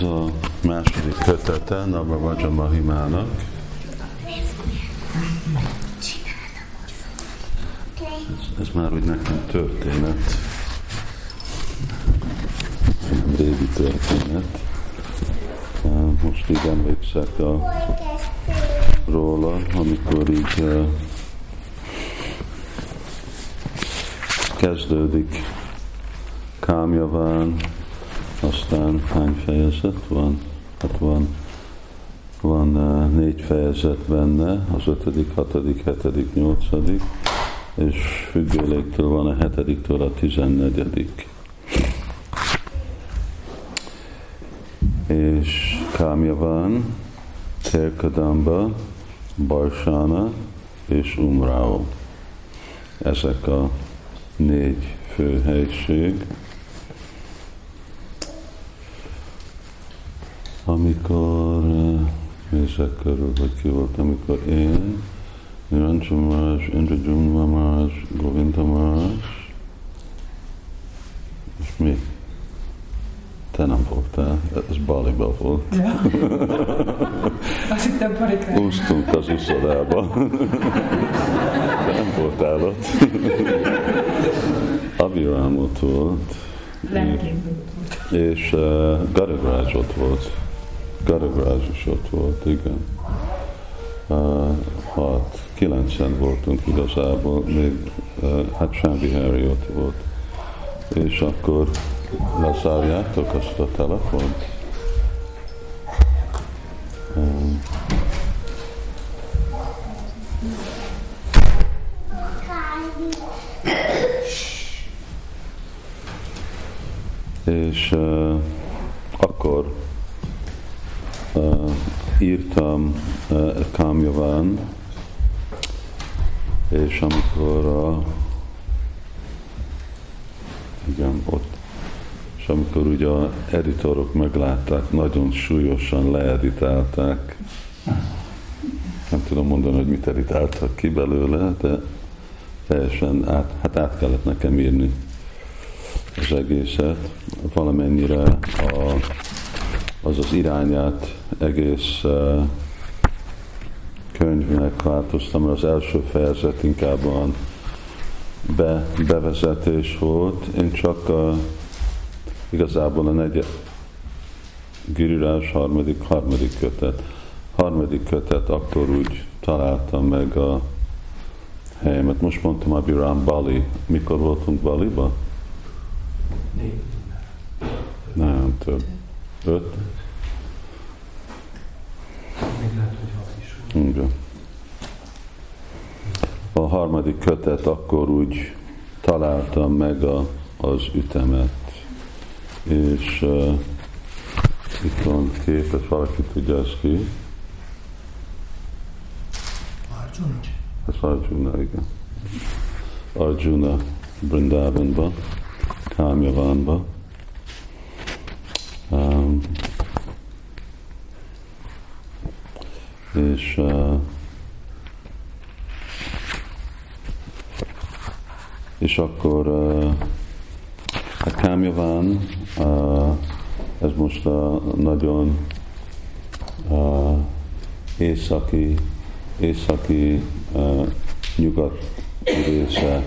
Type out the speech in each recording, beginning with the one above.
Ez a második kötete Navavaja Mahimának. Ez, ez már úgy nekem történet. Régi történet. Most így emlékszek a, róla, amikor így kezdődik Kámjaván, aztán hány fejezet van? Hát van, van uh, négy fejezet benne, az ötödik, hatodik, hetedik, nyolcadik, és függőléktől van a hetediktől a tizennegyedik. És Kámja van, Terkadamba, Barsana és Umrao. Ezek a négy fő helység. Amikor nézek körül, hogy ki volt, amikor én, Niranjan Maharaj, Maharaj, Govinda Maharaj, és mi? Te nem voltál, ez Baliba volt. Ja. Azt hittem Barikán. Úsztunk az uszodába. De nem voltál ott. Abiram ott volt. És uh, Gadagraj ott volt. Gadagraj is ott volt, igen. Uh, hat, kilencen voltunk igazából, még uh, hát Sámbi Harry ott volt. És akkor lezárjátok azt a telefont? És uh, akkor írtam uh, Kamjaván, és amikor a, igen, ott, és amikor ugye a editorok meglátták, nagyon súlyosan leeditálták, nem tudom mondani, hogy mit editáltak ki belőle, de teljesen át, hát át kellett nekem írni az egészet, valamennyire a, az az irányát egész uh, könyvnek változtam, mert az első fejezet inkább a be, bevezetés volt. Én csak a, igazából a negyed Girirás harmadik, harmadik kötet. Harmadik kötet akkor úgy találtam meg a helyemet. Most mondtam Abiram Bali. Mikor voltunk Baliba? Nem, több. Öt? Igen. A harmadik kötet akkor úgy találtam meg a, az ütemet, és uh, itt van kép, ezt valaki tudja ezt ki. Arjuna? Ez Arjuna, igen. Arjuna Brindavanba, Kámjavánba. És és akkor a Kámjaván, ez most a nagyon északi, északi nyugat része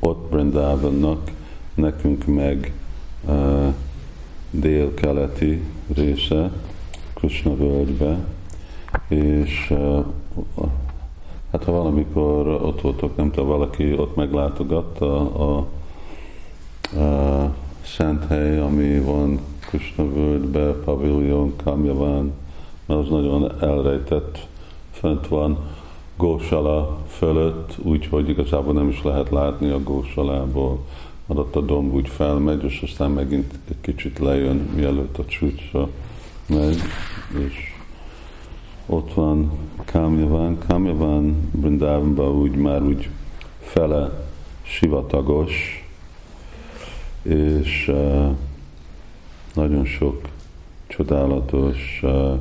ott Brindavannak, nekünk meg dél-keleti része, Krishna völgybe, és hát ha valamikor ott voltok, nem tudom, valaki ott meglátogatta a, a, a szent hely, ami van Krishna völgybe, paviljon, Kamjaván, mert az nagyon elrejtett, fent van Gósala fölött, úgyhogy igazából nem is lehet látni a Gósalából, mert ott a domb úgy felmegy, és aztán megint egy kicsit lejön, mielőtt a csúcsra megy, és ott van Kamjaván. Kamjaván Brindavanban úgy már úgy fele sivatagos, és uh, nagyon sok csodálatos uh,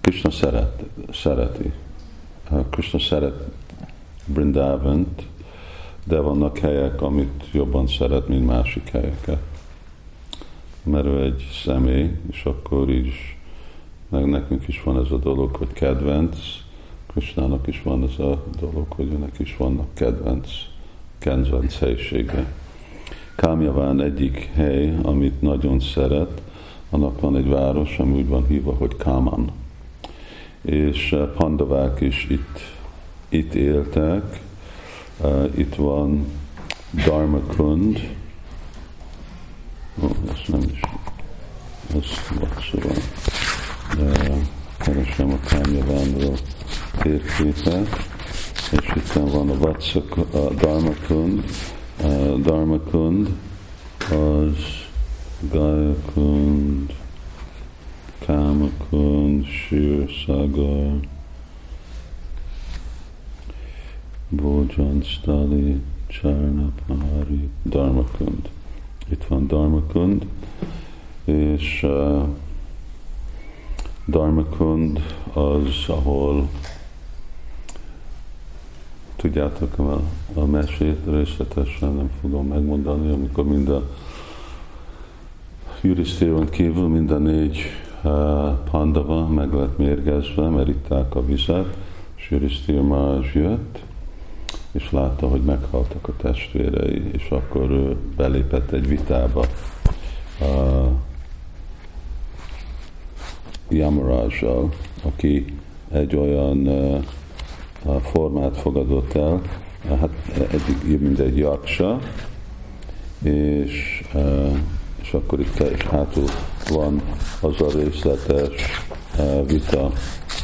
Krishna szeret, szereti. Uh, Krishna szeret Brindavant, de vannak helyek, amit jobban szeret, mint másik helyeket. mert ő egy személy, és akkor is, meg nekünk is van ez a dolog, hogy kedvenc, Krisnának is van ez a dolog, hogy őnek is vannak kedvenc, kedvenc helysége. Kámjaván egyik hely, amit nagyon szeret, annak van egy város, ami úgy van hívva, hogy Káman. És eh, pandavák is itt, itt éltek, uh, itt van Dharmakund, oh, ez nem is, ez szóval, de keresem a Kámjavánról térképet, és itt van a Vatsak, a Dharmakund, a Dharmakund az Gayakund, Kamakund, Shir Sagar, Bojan Stali, Charnapahari, Dharmakund. Itt van Dharmakund, és uh, Dharmakund az, ahol tudjátok a, a mesét részletesen nem fogom megmondani, amikor mind a Jurisztéron kívül mind a négy uh, pandava meg lett mérgezve, mert itták a vizet, és Jurisztér már jött, és látta, hogy meghaltak a testvérei, és akkor ő belépett egy vitába. Yamarajjal, aki egy olyan formát fogadott el, hát eddig mint egy jaksa, és, és akkor itt és hátul van az a részletes vita,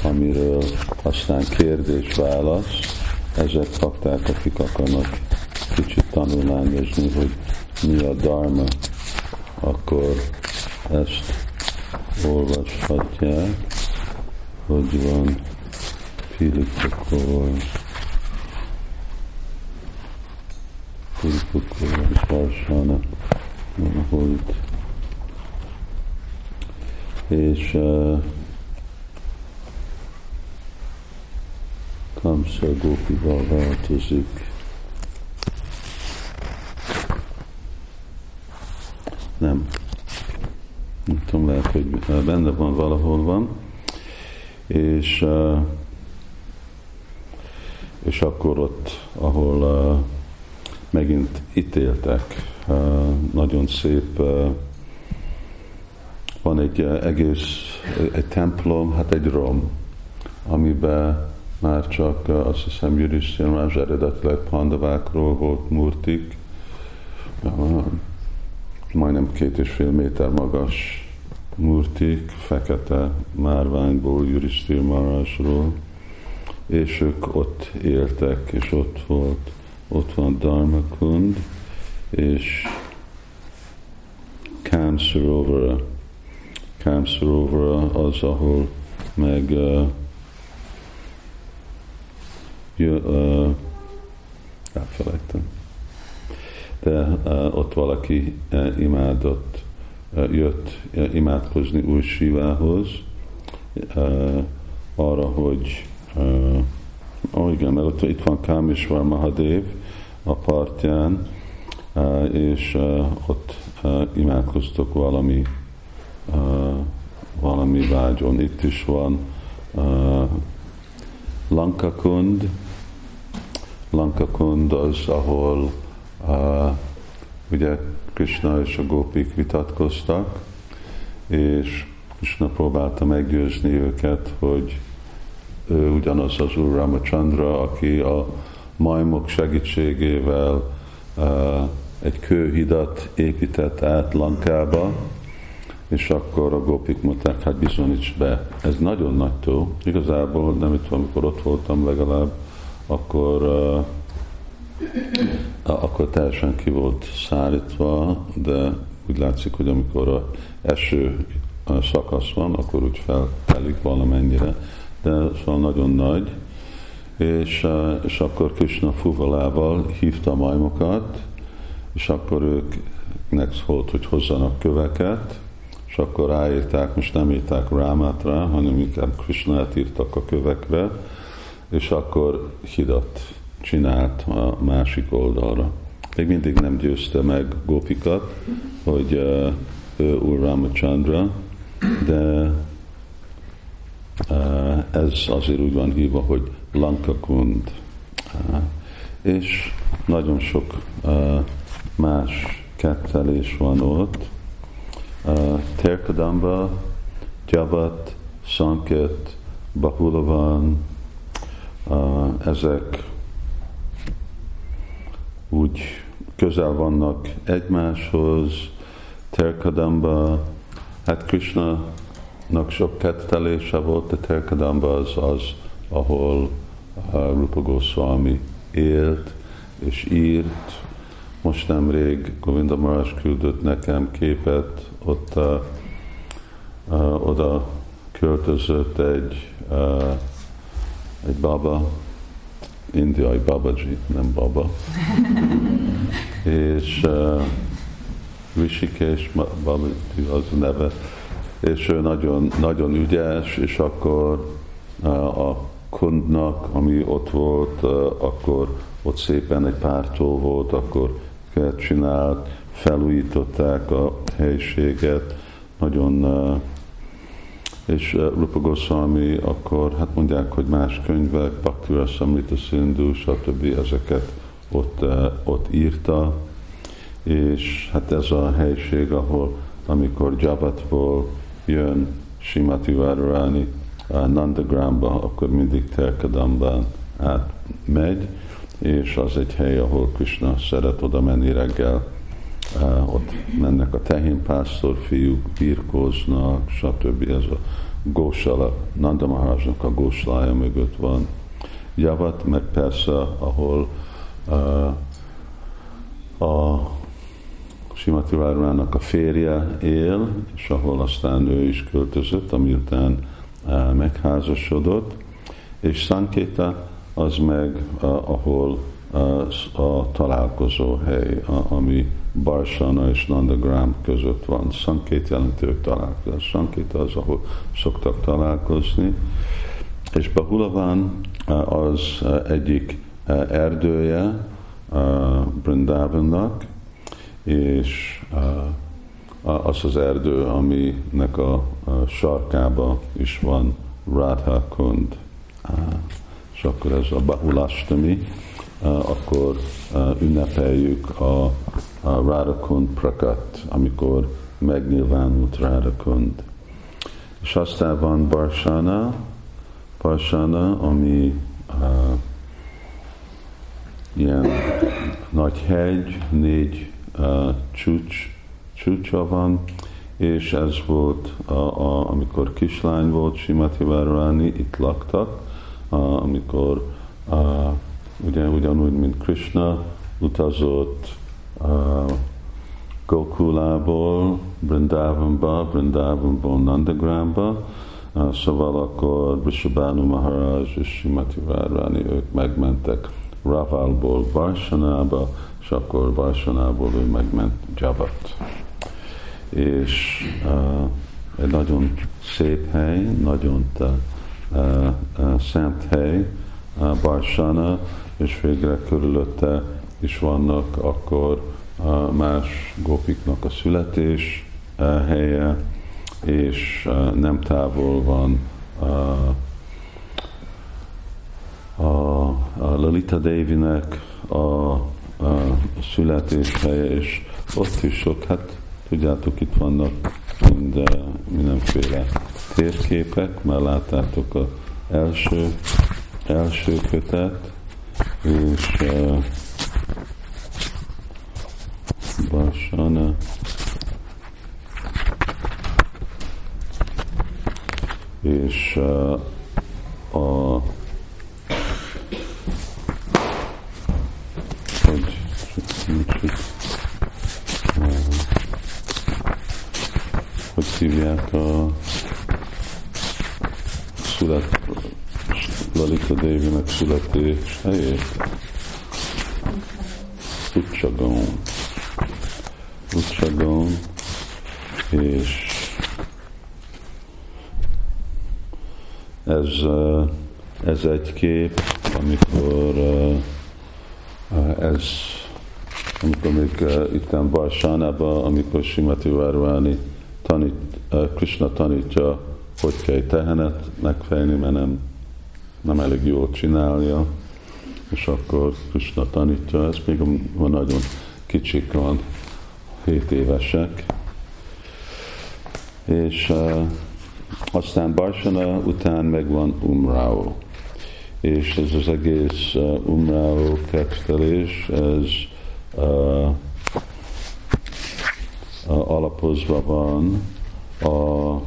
amiről aztán kérdés-válasz. Ezek kapták, akik akarnak kicsit tanulmányozni, hogy mi a dharma, akkor ezt olvashatják, hogy van Filipokor, Filipokor és Varsana, itt. És uh, Kamsa Gópival változik. Nem, nem tudom, lehet, hogy benne van valahol van, és, és akkor ott, ahol megint ítéltek, nagyon szép, van egy egész, egy templom, hát egy rom, amiben már csak azt hiszem Jürisztér más eredetileg pandavákról volt murtik, majdnem két és fél méter magas murtik, fekete márványból, Jurisztír Marásról, és ők ott éltek, és ott volt, ott van Dharmakund, és Kamsarovara. Kamsarovara az, ahol meg uh, jö, uh, elfelejtem de uh, ott valaki uh, imádott, jött imádkozni új Sivához, uh, arra, hogy oh igen, mert ott, itt van Kámisvar Mahadev a partján, és ott imádkoztok valami valami vágyon. Itt is van Lankakund. Lankakund az, ahol Uh, ugye Krishna és a gópik vitatkoztak, és Krishna próbálta meggyőzni őket, hogy ő ugyanaz az Úr Ramachandra, aki a majmok segítségével uh, egy kőhidat épített át Lankába, és akkor a gópik mondták, hát bizonyíts be. Ez nagyon nagy tó. Igazából nem itt, amikor ott voltam legalább, akkor uh, akkor teljesen ki volt szárítva, de úgy látszik, hogy amikor a eső szakasz van, akkor úgy feltelik valamennyire, de szóval nagyon nagy, és, és akkor Krishna fuvalával hívta a majmokat, és akkor őknek szólt, hogy hozzanak köveket, és akkor ráírták, most nem írták Rámát rá, hanem inkább Krishnát írtak a kövekre, és akkor hidat csinált a másik oldalra. Még mindig nem győzte meg Gópikat, hogy uh, Úr Ramachandra, de ez azért úgy van hívva, hogy Lankakund. És nagyon sok más kettelés van ott. Terkadamba, Javat, Sanket, Bahulavan, ezek úgy közel vannak egymáshoz, Terkadamba, hát Krishna-nak sok kettelése volt, de Terkadamba az az, ahol Rupa Goswami élt és írt. Most nemrég Govinda Maras küldött nekem képet, ott uh, uh, oda költözött egy, uh, egy baba, indiai babaji, nem baba, és uh, Rishikesh Babaji az a neve, és ő nagyon, nagyon ügyes, és akkor uh, a kundnak, ami ott volt, uh, akkor ott szépen egy pártó volt, akkor csinált, felújították a helyiséget, nagyon uh, és Rupa Goswami akkor, hát mondják, hogy más könyvek, Bhakti Samrita Sindhu, stb. ezeket ott, ott írta, és hát ez a helység, ahol amikor Jabatból jön Simati Várarani Nandagramba, akkor mindig Terkadamban átmegy, és az egy hely, ahol Krishna szeret oda menni reggel, uh, ott mennek a tehénpásztor fiúk, birkóznak, stb. Ez a Gósala, Nanda a góslája mögött van. Javat, meg persze, ahol uh, a Simati Várvának a férje él, és ahol aztán ő is költözött, amiután uh, megházasodott, és Sankéta az meg, uh, ahol a találkozó hely, ami Barsana és Nandagram között van. Sankét jelenti, hogy találkozás. Sankét az, ahol szoktak találkozni. És Bahulaván az egyik erdője Brindavannak, és az az erdő, aminek a sarkába is van Radha Kund. És akkor ez a Bahulastami, akkor ünnepeljük a, a Radakund Prakat, amikor megnyilvánult Radakund. És aztán van Barsana, Barsana, ami uh, ilyen nagy hegy, négy uh, csúcs, csúcsa van, és ez volt, a, a, amikor kislány volt Simati Várani, itt laktak, a, amikor uh, ugye ugyanúgy, mint Krishna utazott uh, Gokulából Brindavanba, Brindavanból Nandagramba, uh, szóval akkor Vishabhanu Maharaj és Simati Várani, ők megmentek Ravalból Varsanába, és akkor Varsanából ő megment Jabat. És uh, egy nagyon szép hely, nagyon uh, uh, szent hely, uh, Barsana, és végre körülötte is vannak akkor más gopiknak a születés helye, és nem távol van a, Lalita Devinek a, a születés helye, és ott is sok, hát tudjátok, itt vannak mind, mindenféle térképek, már láttátok az első, első kötet, és uh, Basana és uh, a hogy hogy hívják a szület Lalita Devi-nek születés helyét. Utsagon. Utsagon. És ez, ez egy kép, amikor ez amikor még itt Bajsánában, amikor Simati Várváni tanít, Krishna tanítja, hogy kell tehenet megfejni, mert nem, nem elég jól csinálja, és akkor Krishna tanítja, ez még van nagyon kicsik van, 7 évesek, és uh, aztán Barsana után megvan Umrao. És ez az egész uh, Umrao kettelés, ez uh, uh, alapozva van a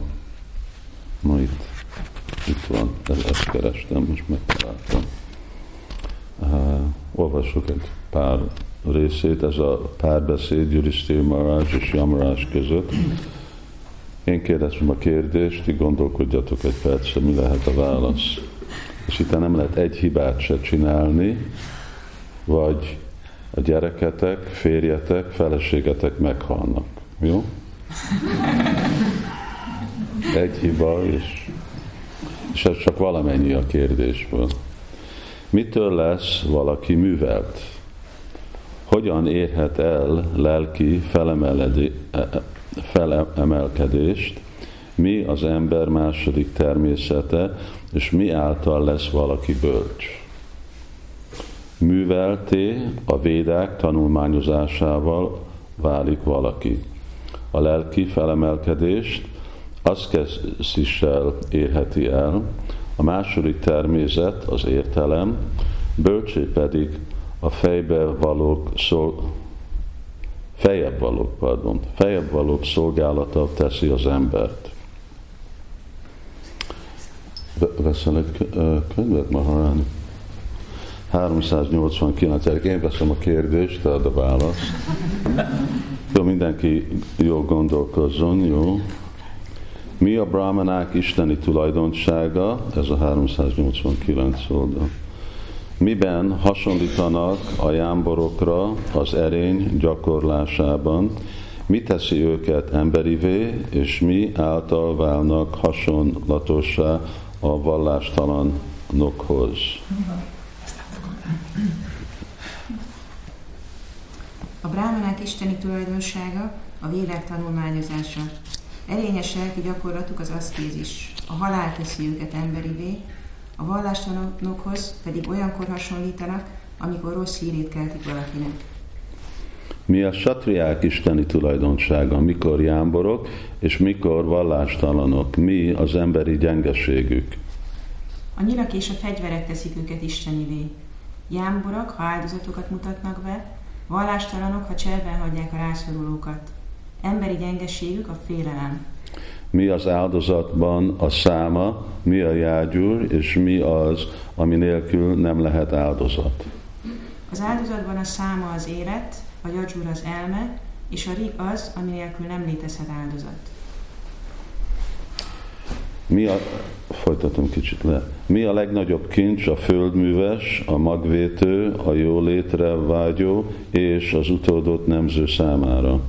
ma itt, itt van, ezt kerestem, most megtaláltam. Uh, olvasok egy pár részét, ez a párbeszéd Jurisztér Marázs és Jamarás között. Én kérdezem a kérdést, ti gondolkodjatok egy percre, mi lehet a válasz. És itt nem lehet egy hibát se csinálni, vagy a gyereketek, férjetek, feleségetek meghalnak. Jó? Egy hiba, és, és ez csak valamennyi a kérdésből. Mitől lesz valaki művelt? Hogyan érhet el lelki felemelkedést, mi az ember második természete, és mi által lesz valaki bölcs. Művelté a védák tanulmányozásával válik valaki. A lelki felemelkedést aszkezissel érheti el, a második természet az értelem, bölcsé pedig a fejbe valók szol, fejebb valók, pardon, fejebb valók szolgálata teszi az embert. Veszel egy könyvet, Maharani? 389. Én veszem a kérdést, te ad a választ. Jó, mindenki jó gondolkozzon, jó? Mi a brahmanák isteni tulajdonsága? Ez a 389 oldal miben hasonlítanak a jámborokra az erény gyakorlásában, mi teszi őket emberivé, és mi által válnak hasonlatossá a vallástalanokhoz. A brámanák isteni tulajdonsága a védek tanulmányozása. Erényes lelki gyakorlatuk az aszkézis. A halál teszi őket emberivé, a vallástalanokhoz pedig olyankor hasonlítanak, amikor rossz hírét keltik valakinek. Mi a satriák isteni tulajdonsága, mikor jámborok, és mikor vallástalanok, mi az emberi gyengeségük. A nyirak és a fegyverek teszik őket istenivé. Jámborok, ha áldozatokat mutatnak be, vallástalanok, ha cserben hagyják a rászorulókat. Emberi gyengeségük a félelem mi az áldozatban a száma, mi a jágyúr, és mi az, ami nélkül nem lehet áldozat. Az áldozatban a száma az élet, a jagyúr az elme, és a rig az, ami nélkül nem létezhet áldozat. Mi a, folytatom kicsit le. Mi a legnagyobb kincs a földműves, a magvétő, a jólétre vágyó és az utódott nemző számára?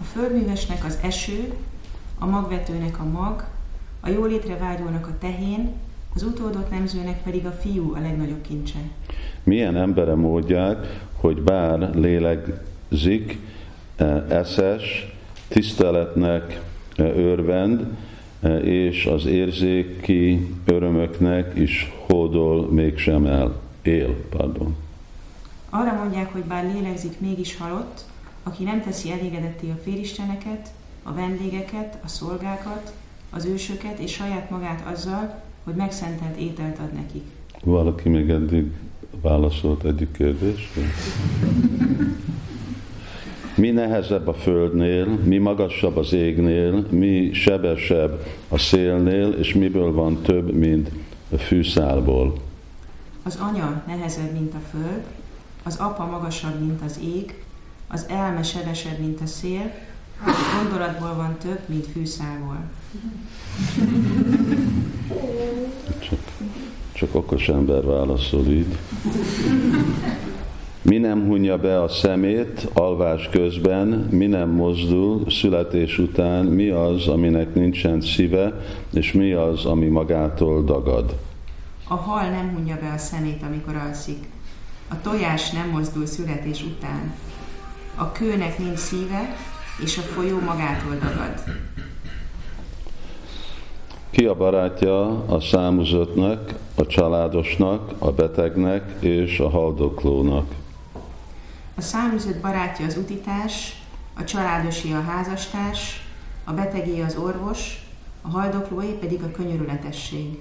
A földművesnek az eső, a magvetőnek a mag, a jólétre vágyónak a tehén, az utódott nemzőnek pedig a fiú a legnagyobb kincse. Milyen embere módják, hogy bár lélegzik, e, eszes, tiszteletnek e, örvend, e, és az érzéki örömöknek is hódol mégsem el, él, pardon. Arra mondják, hogy bár lélegzik, mégis halott, aki nem teszi elégedetté a félisteneket, a vendégeket, a szolgákat, az ősöket és saját magát azzal, hogy megszentelt ételt ad nekik. Valaki még eddig válaszolt egyik kérdésre? Mi nehezebb a földnél, mi magasabb az égnél, mi sebesebb a szélnél, és miből van több, mint a fűszálból? Az anya nehezebb, mint a föld, az apa magasabb, mint az ég, az elme sebesebb, mint a szél, Gondolatból van több, mint fűszálból. Csak, csak okos ember válaszol így. Mi nem hunja be a szemét alvás közben, mi nem mozdul születés után, mi az, aminek nincsen szíve, és mi az, ami magától dagad. A hal nem hunja be a szemét, amikor alszik. A tojás nem mozdul születés után. A kőnek nincs szíve, és a folyó magától dagad. Ki a barátja a számozatnak, a családosnak, a betegnek és a haldoklónak? A száműzött barátja az utitás, a családosi a házastárs, a betegé az orvos, a haldoklóé pedig a könyörületesség.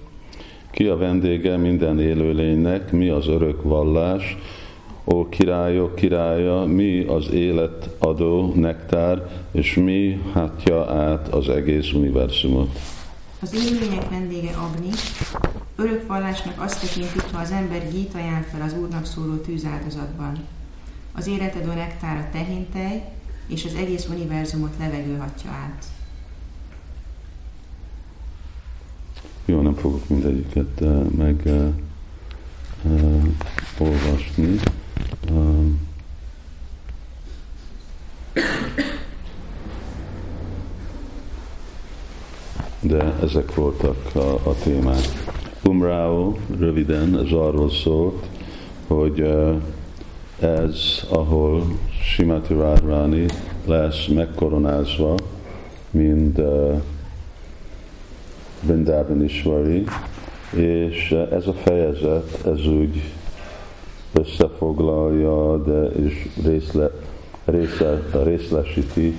Ki a vendége minden élőlénynek, mi az örök vallás, ó királyok királya, mi az élet adó nektár, és mi hátja át az egész univerzumot. Az élőlények vendége Agni, örök vallásnak azt tekintik, ha az ember gyít ajánl fel az Úrnak szóló tűzáldozatban. Az életedő nektár a tehintej, és az egész univerzumot levegő hatja át. Jó, nem fogok mindegyiket uh, meg uh, uh, olvasni. Uh, de ezek voltak a, a témák. Umrao röviden ez arról szólt, hogy ez, ahol Simati Radharani lesz megkoronázva, mint Vrindavan Iswari, és ez a fejezet, ez úgy összefoglalja, de és részle, részle, részlesíti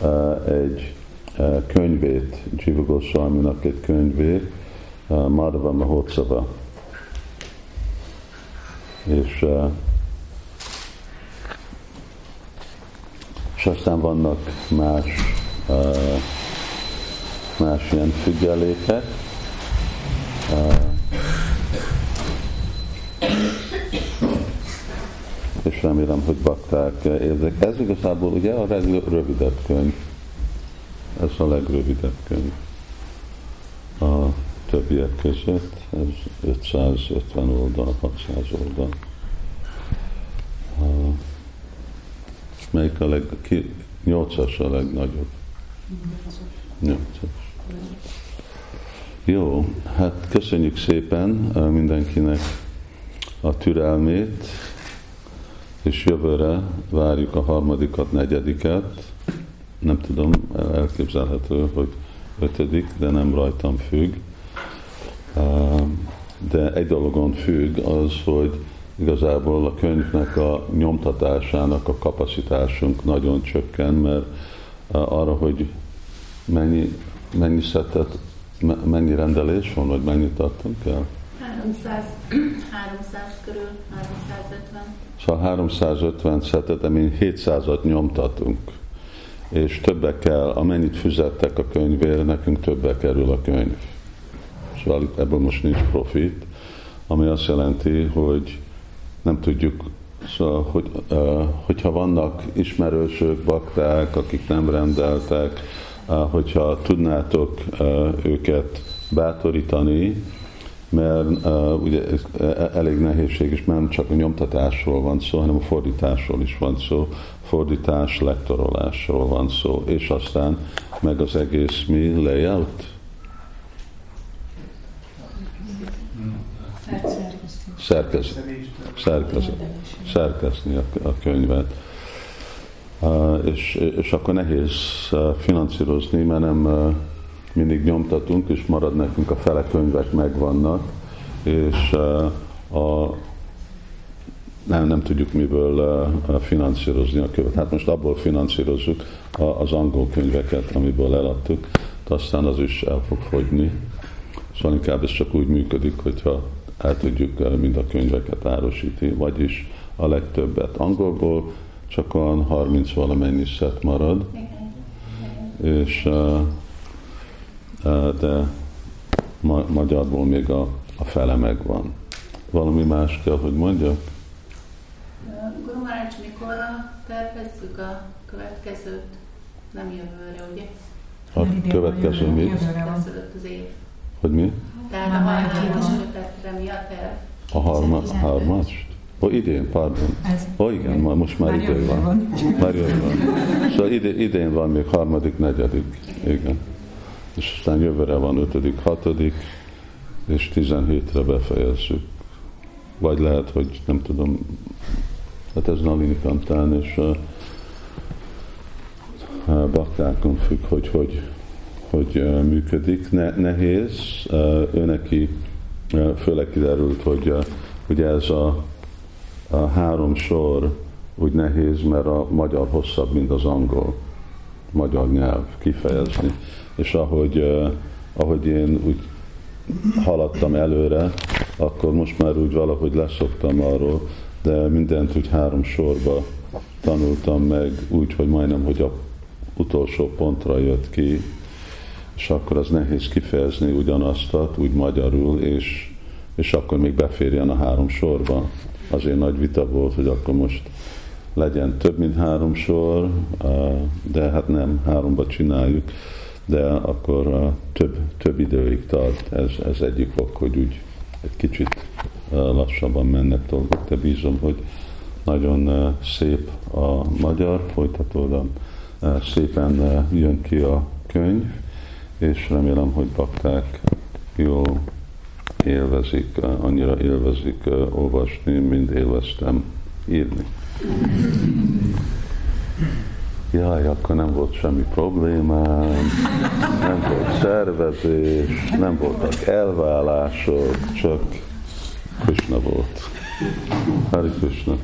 uh, egy uh, könyvét, Jiva Goswami-nak egy könyvét, Madhava Mahotsava. És uh, és aztán vannak más, más ilyen függelékek. És remélem, hogy bakták érdek. Ez igazából ugye a legrövidebb könyv. Ez a legrövidebb könyv. A többiek között ez 550 oldal, 600 oldal. Melyik a leg... Ki, nyolcas a legnagyobb? Nyolcas. Jó, hát köszönjük szépen mindenkinek a türelmét, és jövőre várjuk a harmadikat, negyediket. Nem tudom, elképzelhető, hogy ötödik, de nem rajtam függ. De egy dologon függ az, hogy igazából a könyvnek a nyomtatásának a kapacitásunk nagyon csökken, mert arra, hogy mennyi, mennyi szettet, mennyi rendelés van, vagy mennyit adtunk el? 300, 300 körül, 350. Szóval 350 szettet, amin 700-at nyomtatunk. És többek kell, amennyit fizettek a könyvért, nekünk többe kerül a könyv. Szóval ebből most nincs profit, ami azt jelenti, hogy nem tudjuk, szóval, hogy, hogyha vannak ismerősök, bakták, akik nem rendeltek, hogyha tudnátok őket bátorítani, mert uh, ugye ez elég nehézség, és nem csak a nyomtatásról van szó, hanem a fordításról is van szó, fordítás, lektorolásról van szó, és aztán meg az egész mi layout? Szerkesztés szerkez, szerkeszni a, a könyvet. Uh, és, és akkor nehéz finanszírozni, mert nem uh, mindig nyomtatunk, és marad nekünk a fele könyvek megvannak, és a, nem, nem tudjuk miből finanszírozni a követ. Hát most abból finanszírozzuk az angol könyveket, amiből eladtuk, de aztán az is el fog fogyni. Szóval inkább ez csak úgy működik, hogyha el tudjuk mind a könyveket árosítani, vagyis a legtöbbet angolból, csak olyan 30 valamennyi szett marad, és de ma, magyarból még a, a fele megvan. Valami más kell, hogy mondjak? Guru Marács, mikorra tervezzük a következőt? Nem jövőre, ugye? A következő mi? az év. Hogy mi? Tehát a harmadik mi a terv? A harma, a harmas? Ó, idén, pardon. Ó, igen, ma, most már, már idő van. van. Már jövő van. Szóval idén, idén van még harmadik, negyedik. Igen. És aztán jövőre van ötödik, hatodik, és 17-re befejezzük. Vagy lehet, hogy nem tudom, hát ez Nalini Kantán, és uh, baktákon függ, hogy hogy, hogy működik. Ne, nehéz, ő neki főleg kiderült, hogy ugye ez a, a három sor úgy nehéz, mert a magyar hosszabb, mint az angol magyar nyelv kifejezni. És ahogy, ahogy én úgy haladtam előre, akkor most már úgy valahogy leszoktam arról, de mindent úgy három sorba tanultam meg, úgy, hogy majdnem, hogy a utolsó pontra jött ki, és akkor az nehéz kifejezni ugyanazt, úgy magyarul, és, és akkor még beférjen a három sorba. Azért nagy vita volt, hogy akkor most legyen több, mint három sor, de hát nem, háromba csináljuk, de akkor több, több időig tart. Ez, ez egyik ok, hogy úgy egy kicsit lassabban mennek dolgok, de bízom, hogy nagyon szép a magyar, folytatódom szépen jön ki a könyv, és remélem, hogy bakták jól élvezik, annyira élvezik olvasni, mint élveztem írni. Jaj, akkor nem volt semmi problémám, nem volt szervezés, nem voltak elvállások, csak Krishna volt. Hari Krishna.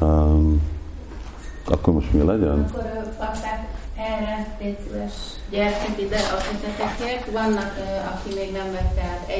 Um, akkor most mi legyen? Akkor pakták erre, légy szíves, gyertek ide a kötetekért. Vannak, aki még nem vette át